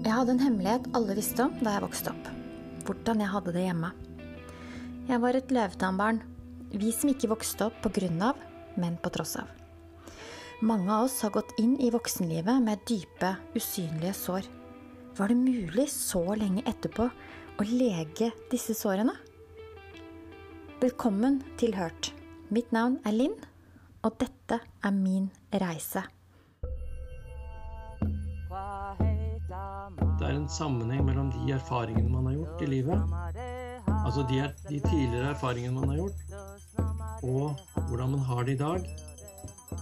Jeg hadde en hemmelighet alle visste om da jeg vokste opp. Hvordan jeg hadde det hjemme. Jeg var et løvetannbarn. Vi som ikke vokste opp på grunn av, men på tross av. Mange av oss har gått inn i voksenlivet med dype, usynlige sår. Var det mulig så lenge etterpå å lege disse sårene? Velkommen til Hørt. Mitt navn er Linn, og dette er min reise. Det er en sammenheng mellom de erfaringene man har gjort i livet, altså de, er, de tidligere erfaringene man har gjort, og hvordan man har det i dag.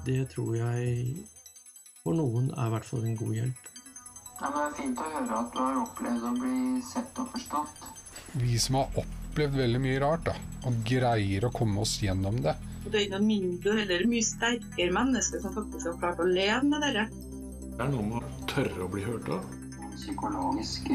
Det tror jeg for noen er i hvert fall en god hjelp. Ja, det er fint å høre at du har opplevd å bli sett og forstått. Vi som har opplevd veldig mye rart, da, og greier å komme oss gjennom det. Det er noen mindre eller mye sterkere mennesker som faktisk har klart å leve med dette. Det er noe med å tørre å bli hørt av. Psykologisk,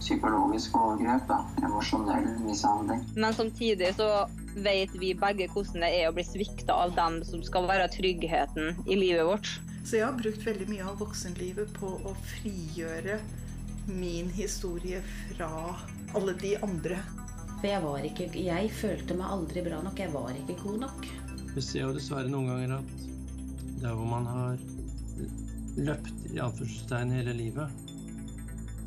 psykologisk overgrep, da. Emosjonell mishandling. Men samtidig så vet vi begge hvordan det er å bli svikta av dem som skal være tryggheten i livet vårt. Så jeg har brukt veldig mye av voksenlivet på å frigjøre min historie fra alle de andre. For jeg var ikke Jeg følte meg aldri bra nok. Jeg var ikke god nok. Vi ser jo dessverre noen ganger at der hvor man har løpt i anførselstegn hele livet,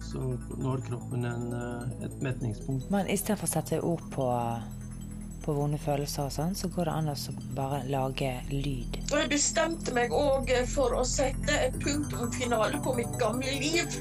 så når kroppen en, eh, et metningspunkt. Men istedenfor å sette ord på, på vonde følelser og sånn, så går det an å bare lage lyd. Og jeg bestemte meg òg for å sette et punktum finale på mitt gamle liv.